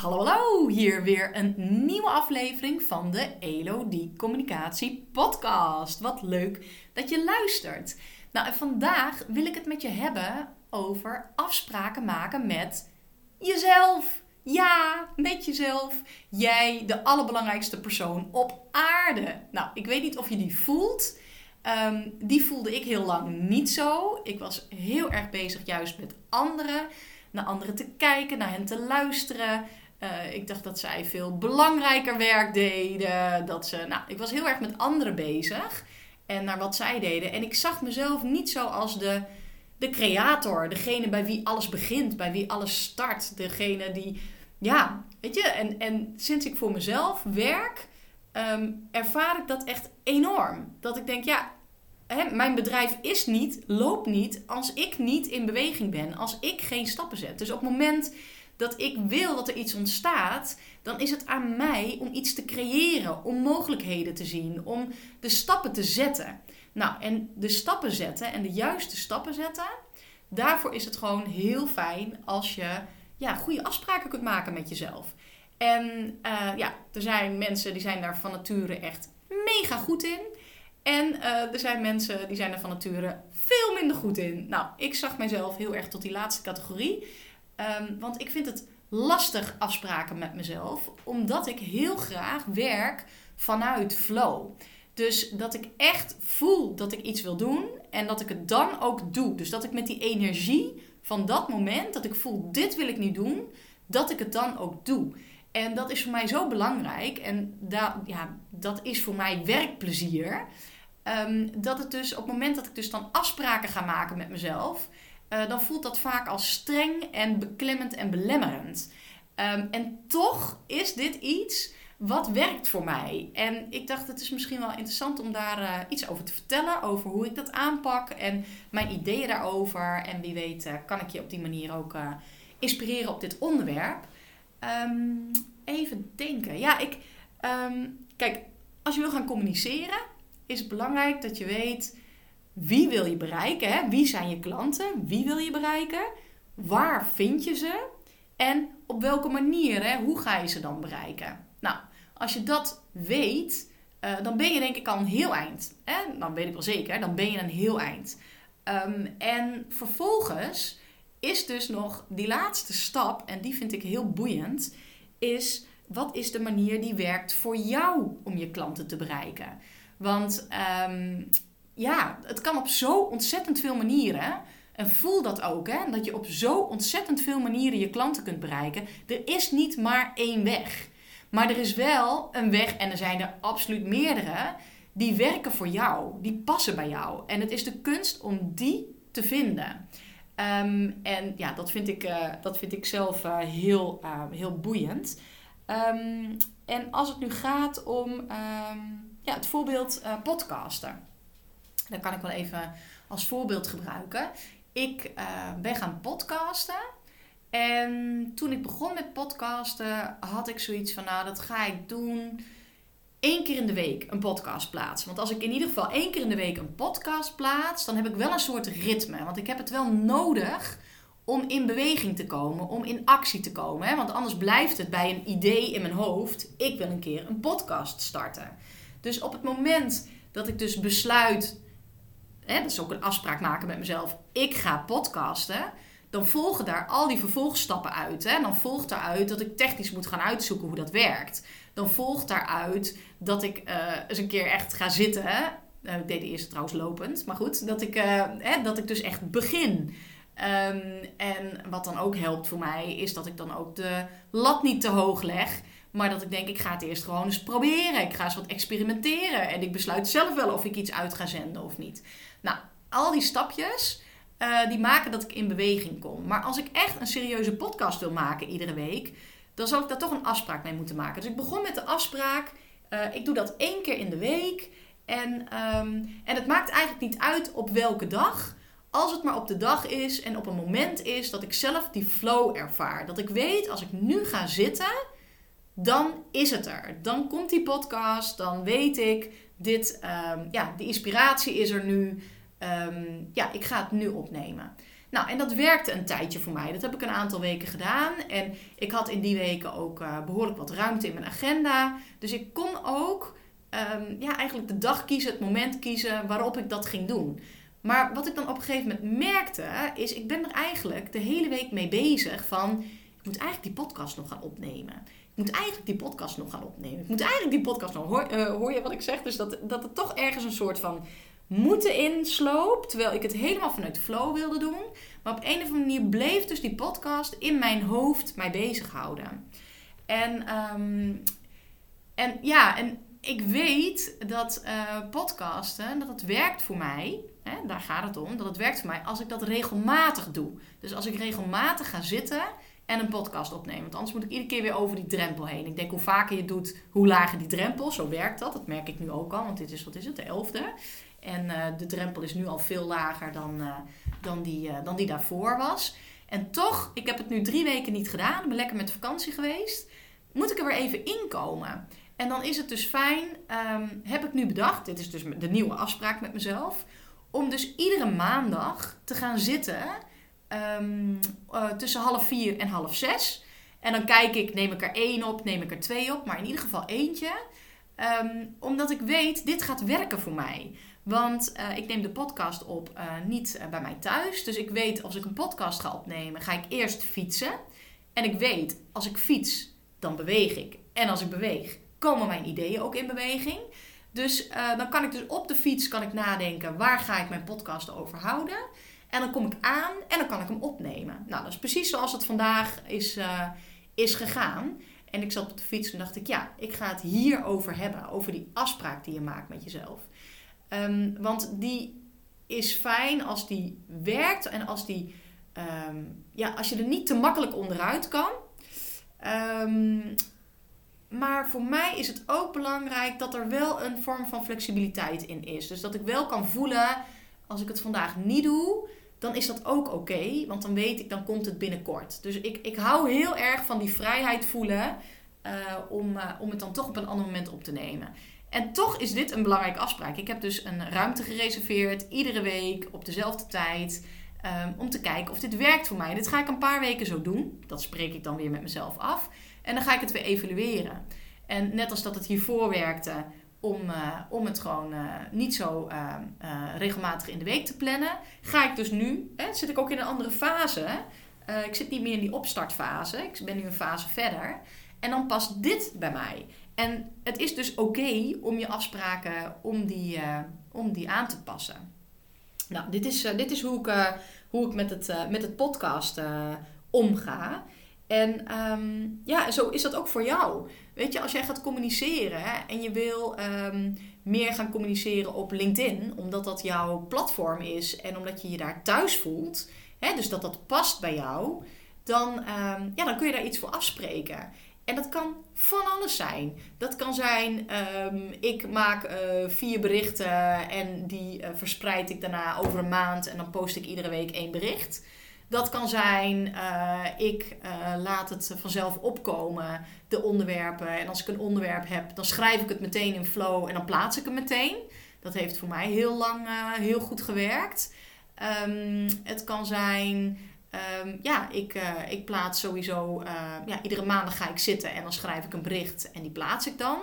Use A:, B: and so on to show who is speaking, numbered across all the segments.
A: Hallo, hallo! Hier weer een nieuwe aflevering van de Elodie Communicatie Podcast. Wat leuk dat je luistert. Nou, en vandaag wil ik het met je hebben over afspraken maken met jezelf. Ja, met jezelf. Jij, de allerbelangrijkste persoon op aarde. Nou, ik weet niet of je die voelt. Ehm, die voelde ik heel lang niet zo. Ik was heel erg bezig juist met anderen. Naar anderen te kijken, naar hen te luisteren. Uh, ik dacht dat zij veel belangrijker werk deden. Dat ze, nou, ik was heel erg met anderen bezig. En naar wat zij deden. En ik zag mezelf niet zo als de, de creator. Degene bij wie alles begint. Bij wie alles start. Degene die, ja, weet je. En, en sinds ik voor mezelf werk, um, ervaar ik dat echt enorm. Dat ik denk, ja, mijn bedrijf is niet, loopt niet als ik niet in beweging ben. Als ik geen stappen zet. Dus op het moment dat ik wil dat er iets ontstaat, dan is het aan mij om iets te creëren, om mogelijkheden te zien, om de stappen te zetten. Nou, en de stappen zetten en de juiste stappen zetten, daarvoor is het gewoon heel fijn als je ja, goede afspraken kunt maken met jezelf. En uh, ja, er zijn mensen die zijn daar van nature echt mega goed in. En uh, er zijn mensen die zijn er van nature veel minder goed in. Nou, ik zag mijzelf heel erg tot die laatste categorie. Um, want ik vind het lastig afspraken met mezelf, omdat ik heel graag werk vanuit flow. Dus dat ik echt voel dat ik iets wil doen en dat ik het dan ook doe. Dus dat ik met die energie van dat moment, dat ik voel dit wil ik niet doen, dat ik het dan ook doe. En dat is voor mij zo belangrijk en ja, dat is voor mij werkplezier. Um, dat het dus op het moment dat ik dus dan afspraken ga maken met mezelf, uh, dan voelt dat vaak als streng en beklemmend en belemmerend. Um, en toch is dit iets wat werkt voor mij. En ik dacht, het is misschien wel interessant om daar uh, iets over te vertellen. Over hoe ik dat aanpak en mijn ideeën daarover. En wie weet uh, kan ik je op die manier ook inspireren op dit onderwerp. Um, even denken. Ja, ik... Um, kijk, als je wil gaan communiceren, is het belangrijk dat je weet wie wil je bereiken? Wie zijn je klanten? Wie wil je bereiken? Waar vind je ze? En op welke manier? Hè? Hoe ga je ze dan bereiken? Nou, als je dat weet, uh, dan ben je denk ik al een heel eind. Hè? Dan weet ik wel zeker, dan ben je een heel eind. Um, en vervolgens is dus nog die laatste stap, en die vind ik heel boeiend, is wat is de manier die werkt voor jou om je klanten te bereiken? Want um, ja, het kan op zo ontzettend veel manieren. En voel dat ook, hè? dat je op zo ontzettend veel manieren je klanten kunt bereiken. Er is niet maar één weg. Maar er is wel een weg, en er zijn er absoluut meerdere, die werken voor jou, die passen bij jou. En het is de kunst om die te vinden. Um, en ja, dat vind ik, uh, dat vind ik zelf uh, heel, uh, heel boeiend. Um, en als het nu gaat om um, ja, het voorbeeld podcasten. Dat kan ik wel even als voorbeeld gebruiken. Ik uh, ben gaan podcasten. En toen ik begon met podcasten, had ik zoiets van: nou, dat ga ik doen. één keer in de week een podcast plaatsen. Want als ik in ieder geval één keer in de week een podcast plaats, dan heb ik wel een soort ritme. Want ik heb het wel nodig om in beweging te komen, om in actie te komen. Hè? Want anders blijft het bij een idee in mijn hoofd: ik wil een keer een podcast starten. Dus op het moment dat ik dus besluit hè, dat is ook een afspraak maken met mezelf, ik ga podcasten, dan volgen daar al die vervolgstappen uit. Hè. Dan volgt daaruit dat ik technisch moet gaan uitzoeken hoe dat werkt. Dan volgt daaruit dat ik uh, eens een keer echt ga zitten. Hè. Uh, ik deed de eerste trouwens lopend, maar goed, dat ik, uh, hè, dat ik dus echt begin. Um, en wat dan ook helpt voor mij, is dat ik dan ook de lat niet te hoog leg. Maar dat ik denk, ik ga het eerst gewoon eens proberen. Ik ga eens wat experimenteren. En ik besluit zelf wel of ik iets uit ga zenden of niet. Nou, al die stapjes, uh, die maken dat ik in beweging kom. Maar als ik echt een serieuze podcast wil maken iedere week, dan zal ik daar toch een afspraak mee moeten maken. Dus ik begon met de afspraak. Uh, ik doe dat één keer in de week. En, um, en het maakt eigenlijk niet uit op welke dag. Als het maar op de dag is en op een moment is dat ik zelf die flow ervaar. Dat ik weet, als ik nu ga zitten, dan is het er. Dan komt die podcast, dan weet ik, dit, um, ja, die inspiratie is er nu. Um, ja, ik ga het nu opnemen. Nou, en dat werkte een tijdje voor mij. Dat heb ik een aantal weken gedaan. En ik had in die weken ook uh, behoorlijk wat ruimte in mijn agenda. Dus ik kon ook um, ja, eigenlijk de dag kiezen, het moment kiezen waarop ik dat ging doen. Maar wat ik dan op een gegeven moment merkte, is ik ben er eigenlijk de hele week mee bezig van... Ik moet eigenlijk die podcast nog gaan opnemen. Ik moet eigenlijk die podcast nog gaan opnemen. Ik moet eigenlijk die podcast nog... Hoor, uh, hoor je wat ik zeg? Dus dat, dat er toch ergens een soort van moeten insloop. Terwijl ik het helemaal vanuit flow wilde doen. Maar op een of andere manier bleef dus die podcast in mijn hoofd mij bezighouden. En, um, en ja, en ik weet dat uh, podcasten, dat het werkt voor mij. Hè, daar gaat het om. Dat het werkt voor mij als ik dat regelmatig doe. Dus als ik regelmatig ga zitten en een podcast opnemen. Want anders moet ik iedere keer weer over die drempel heen. Ik denk hoe vaker je doet, hoe lager die drempel. Zo werkt dat. Dat merk ik nu ook al. Want dit is, wat is het, de elfde. En uh, de drempel is nu al veel lager dan, uh, dan, die, uh, dan die daarvoor was. En toch, ik heb het nu drie weken niet gedaan. Ik ben lekker met vakantie geweest. Moet ik er weer even inkomen. En dan is het dus fijn, um, heb ik nu bedacht, dit is dus de nieuwe afspraak met mezelf, om dus iedere maandag te gaan zitten um, uh, tussen half vier en half zes. En dan kijk ik, neem ik er één op, neem ik er twee op, maar in ieder geval eentje. Um, omdat ik weet, dit gaat werken voor mij. Want uh, ik neem de podcast op uh, niet bij mij thuis. Dus ik weet, als ik een podcast ga opnemen, ga ik eerst fietsen. En ik weet, als ik fiets, dan beweeg ik. En als ik beweeg, komen mijn ideeën ook in beweging. Dus dan kan ik dus op de fiets kan ik nadenken waar ga ik mijn podcast over houden. En dan kom ik aan en dan kan ik hem opnemen. Nou, dat is precies zoals het vandaag is, uh, is gegaan. En ik zat op de fiets en dacht ik, ja, ik ga het hierover hebben. Over die afspraak die je maakt met jezelf. Um, want die is fijn als die werkt en als die, um, ja, als je er niet te makkelijk onderuit kan. Um, maar voor mij is het ook belangrijk dat er wel een vorm van flexibiliteit in is. Dus dat ik wel kan voelen, als ik het vandaag niet doe, dan is dat ook oké. Want dan weet ik, dan komt het binnenkort. Dus ik, ik hou heel erg van die vrijheid voelen uh, om, uh, om het dan toch op een ander moment op te nemen. En toch is dit een belangrijke afspraak. Ik heb dus een ruimte gereserveerd, iedere week op dezelfde tijd. Um, om te kijken of dit werkt voor mij. Dit ga ik een paar weken zo doen. Dat spreek ik dan weer met mezelf af. En dan ga ik het weer evalueren. En net als dat het hiervoor werkte, om, uh, om het gewoon uh, niet zo uh, regelmatig in de week te plannen, ga ik dus nu, hè, zit ik ook in een andere fase. ik zit niet meer in die opstartfase, ik ben nu een fase verder. En dan past dit bij mij. En het is dus oké om je afspraken, om die, om die aan te passen. Nou, dit is, dit is hoe ik, hoe ik met, het, met het podcast omga. En um, ja, zo is dat ook voor jou. Weet je, als jij gaat communiceren en je wil um, meer gaan communiceren op LinkedIn, omdat dat jouw platform is en omdat je je daar thuis voelt, hè, dus dat dat past bij jou, dan, um, ja, dan kun je daar iets voor afspreken. En dat kan van alles zijn. Dat kan zijn, ik maak uh, vier berichten en die uh, verspreid ik daarna over een maand en dan post ik iedere week één bericht. Dat kan zijn, uh, ik uh, laat het vanzelf opkomen, de onderwerpen. En als ik een onderwerp heb, dan schrijf ik het meteen in flow en dan plaats ik het meteen. Dat heeft voor mij heel lang uh, heel goed gewerkt. Um, het kan zijn, um, ja, ik, ik plaats sowieso, ja, iedere maandag ga ik zitten en dan schrijf ik een bericht en die plaats ik dan.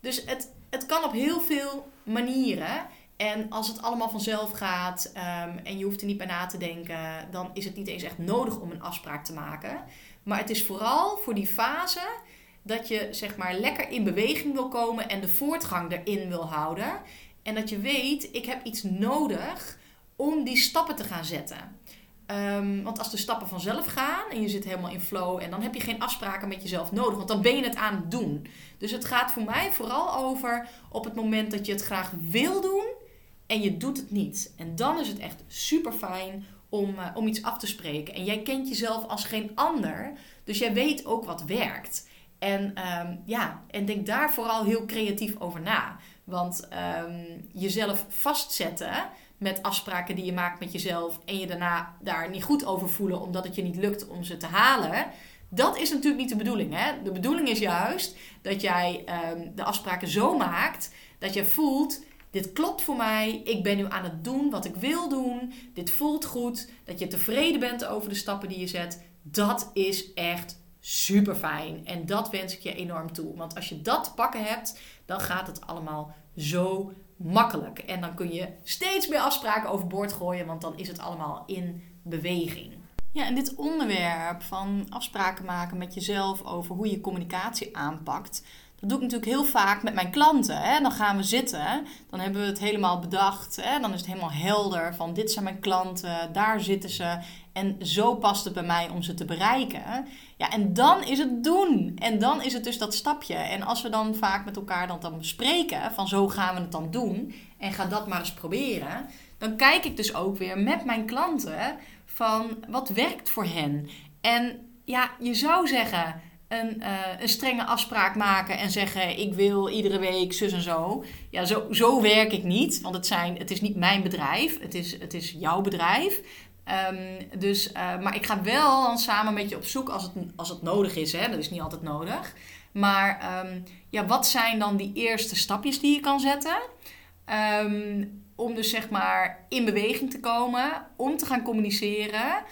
A: Dus het, het kan op heel veel manieren. En als het allemaal vanzelf gaat um, en je hoeft er niet bij na te denken, dan is het niet eens echt nodig om een afspraak te maken. Maar het is vooral voor die fase dat je zeg maar lekker in beweging wil komen en de voortgang erin wil houden. En dat je weet, ik heb iets nodig om die stappen te gaan zetten. Um, want als de stappen vanzelf gaan en je zit helemaal in flow en dan heb je geen afspraken met jezelf nodig, want dan ben je het aan het doen. Dus het gaat voor mij vooral over op het moment dat je het graag wil doen, en je doet het niet. En dan is het echt super fijn om, uh, om iets af te spreken. En jij kent jezelf als geen ander, dus jij weet ook wat werkt. En um, ja, en denk daar vooral heel creatief over na. Want um, jezelf vastzetten met afspraken die je maakt met jezelf en je daarna daar niet goed over voelen omdat het je niet lukt om ze te halen. Dat is natuurlijk niet de bedoeling. Hè? De bedoeling is juist dat jij um, de afspraken zo maakt dat je voelt dit klopt voor mij. Ik ben nu aan het doen wat ik wil doen. Dit voelt goed. Dat je tevreden bent over de stappen die je zet. Dat is echt super fijn. En dat wens ik je enorm toe. Want als je dat te pakken hebt, dan gaat het allemaal zo makkelijk. En dan kun je steeds meer afspraken overboord gooien, want dan is het allemaal in beweging. Ja, en dit onderwerp van afspraken maken met jezelf over hoe je communicatie aanpakt, dat doe ik natuurlijk heel vaak met mijn klanten. Hè. Dan gaan we zitten, dan hebben we het helemaal bedacht. Hè. Dan is het helemaal helder van dit zijn mijn klanten, daar zitten ze. En zo past het bij mij om ze te bereiken. Ja, en dan is het doen. En dan is het dus dat stapje. En als we dan vaak met elkaar dan, dan bespreken van zo gaan we het dan doen. En ga dat maar eens proberen. Dan kijk ik dus ook weer met mijn klanten van wat werkt voor hen. En ja, je zou zeggen een, uh, een strenge afspraak maken en zeggen: Ik wil iedere week zus en zo. Ja, zo, zo werk ik niet, want het, zijn, het is niet mijn bedrijf, het is, het is jouw bedrijf. Um, dus, uh, maar ik ga wel dan samen met je op zoek als het, als het nodig is. Hè? Dat is niet altijd nodig. Maar um, ja, wat zijn dan die eerste stapjes die je kan zetten? Um, om dus zeg maar in beweging te komen, om te gaan communiceren.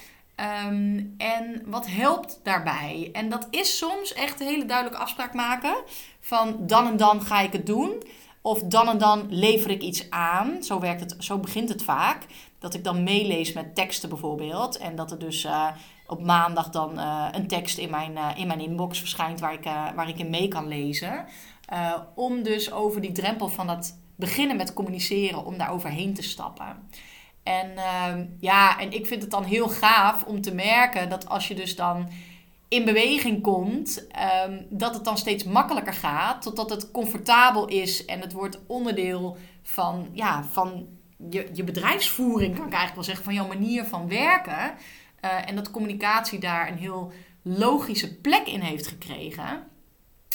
A: Um, en wat helpt daarbij? En dat is soms echt een hele duidelijke afspraak maken. Van dan en dan ga ik het doen. Of dan en dan lever ik iets aan. Zo, werkt het, zo begint het vaak. Dat ik dan meelees met teksten bijvoorbeeld. En dat er dus uh, op maandag dan uh, een tekst in mijn, uh, in mijn inbox verschijnt waar ik, waar ik in mee kan lezen. om dus over die drempel van dat beginnen met communiceren, om daar overheen te stappen. En uh, ja, en ik vind het dan heel gaaf om te merken dat als je dus dan in beweging komt, um, dat het dan steeds makkelijker gaat, totdat het comfortabel is en het wordt onderdeel van, ja, van je, je bedrijfsvoering, kan ik eigenlijk wel zeggen, van jouw manier van werken. Uh, en dat communicatie daar een heel logische plek in heeft gekregen.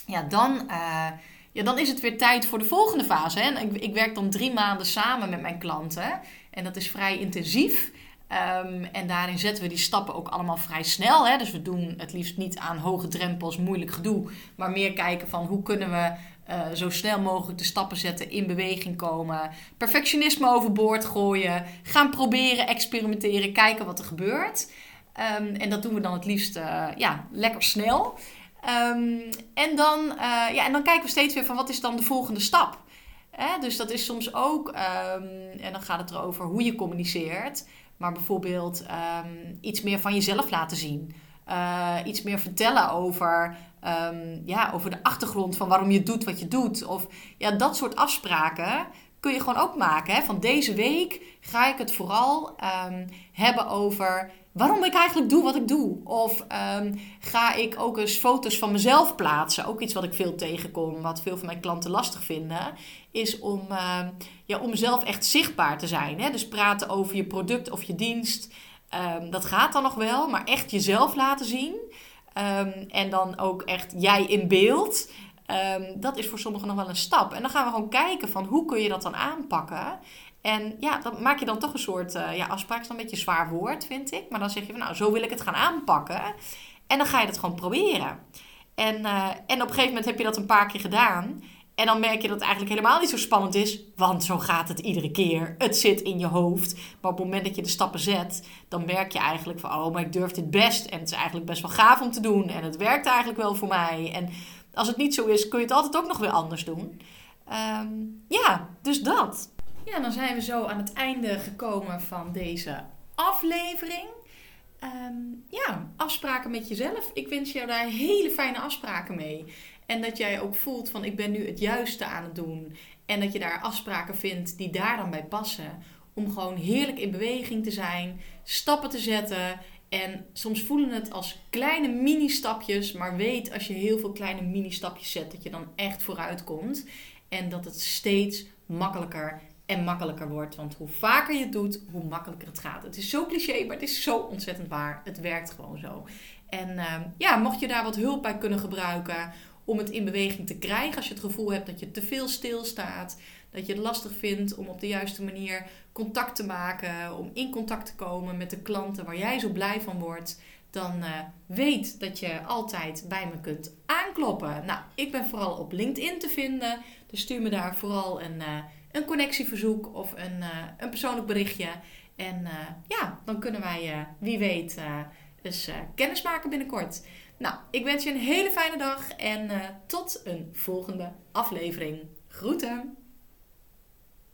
A: Ja, dan, uh, ja, dan is het weer tijd voor de volgende fase. Hè? Ik, ik werk dan drie maanden samen met mijn klanten. En dat is vrij intensief. Um, en daarin zetten we die stappen ook allemaal vrij snel. Hè? Dus we doen het liefst niet aan hoge drempels, moeilijk gedoe. Maar meer kijken van hoe kunnen we uh, zo snel mogelijk de stappen zetten, in beweging komen. Perfectionisme overboord gooien. Gaan proberen, experimenteren, kijken wat er gebeurt. Um, en dat doen we dan het liefst uh, ja, lekker snel. Um, en, dan, uh, ja, en dan kijken we steeds weer van wat is dan de volgende stap. Dus dat is soms ook, um, en dan gaat het erover hoe je communiceert. Maar bijvoorbeeld um, iets meer van jezelf laten zien. Uh, iets meer vertellen over, ja, over de achtergrond van waarom je doet wat je doet. Of ja, dat soort afspraken kun je gewoon ook maken. Hè? Van deze week ga ik het vooral hebben over waarom ik eigenlijk doe wat ik doe. Of um, ga ik ook eens foto's van mezelf plaatsen. Ook iets wat ik veel tegenkom, wat veel van mijn klanten lastig vinden. Is om, uh, ja, om zelf echt zichtbaar te zijn. Hè? Dus praten over je product of je dienst. Dat gaat dan nog wel, maar echt jezelf laten zien. En dan ook echt jij in beeld. Dat is voor sommigen nog wel een stap. En dan gaan we gewoon kijken van hoe kun je dat dan aanpakken. En ja, dan maak je dan toch een soort uh, ja, afspraak. is dan een beetje zwaar woord, vind ik. Maar dan zeg je van nou, zo wil ik het gaan aanpakken. En dan ga je het gewoon proberen. En, uh, en op een gegeven moment heb je dat een paar keer gedaan. En dan merk je dat het eigenlijk helemaal niet zo spannend is. Want zo gaat het iedere keer. Het zit in je hoofd. Maar op het moment dat je de stappen zet, dan merk je eigenlijk van oh, maar ik durf dit best. En het is eigenlijk best wel gaaf om te doen. En het werkt eigenlijk wel voor mij. En als het niet zo is, kun je het altijd ook nog weer anders doen. Um, ja, dus dat. Ja, dan zijn we zo aan het einde gekomen van deze aflevering. Um, ja, afspraken met jezelf. Ik wens jou daar hele fijne afspraken mee. En dat jij ook voelt van ik ben nu het juiste aan het doen. En dat je daar afspraken vindt die daar dan bij passen. Om gewoon heerlijk in beweging te zijn, stappen te zetten. En soms voelen het als kleine mini-stapjes. Maar weet als je heel veel kleine mini-stapjes zet, dat je dan echt vooruit komt. En dat het steeds makkelijker en makkelijker wordt. Want hoe vaker je het doet, hoe makkelijker het gaat. Het is zo cliché, maar het is zo ontzettend waar. Het werkt gewoon zo. En uh, ja, mocht je daar wat hulp bij kunnen gebruiken om het in beweging te krijgen. Als je het gevoel hebt dat je te veel stilstaat. Dat je het lastig vindt om op de juiste manier contact te maken. Om in contact te komen met de klanten waar jij zo blij van wordt. Dan uh, weet dat je altijd bij me kunt aankloppen. Nou, ik ben vooral op LinkedIn te vinden. Dus stuur me daar vooral een, uh, een connectieverzoek of een, een persoonlijk berichtje. En ja, dan kunnen wij, wie weet, eens kennis maken binnenkort. Nou, ik wens je een hele fijne dag en tot een volgende aflevering. Groeten!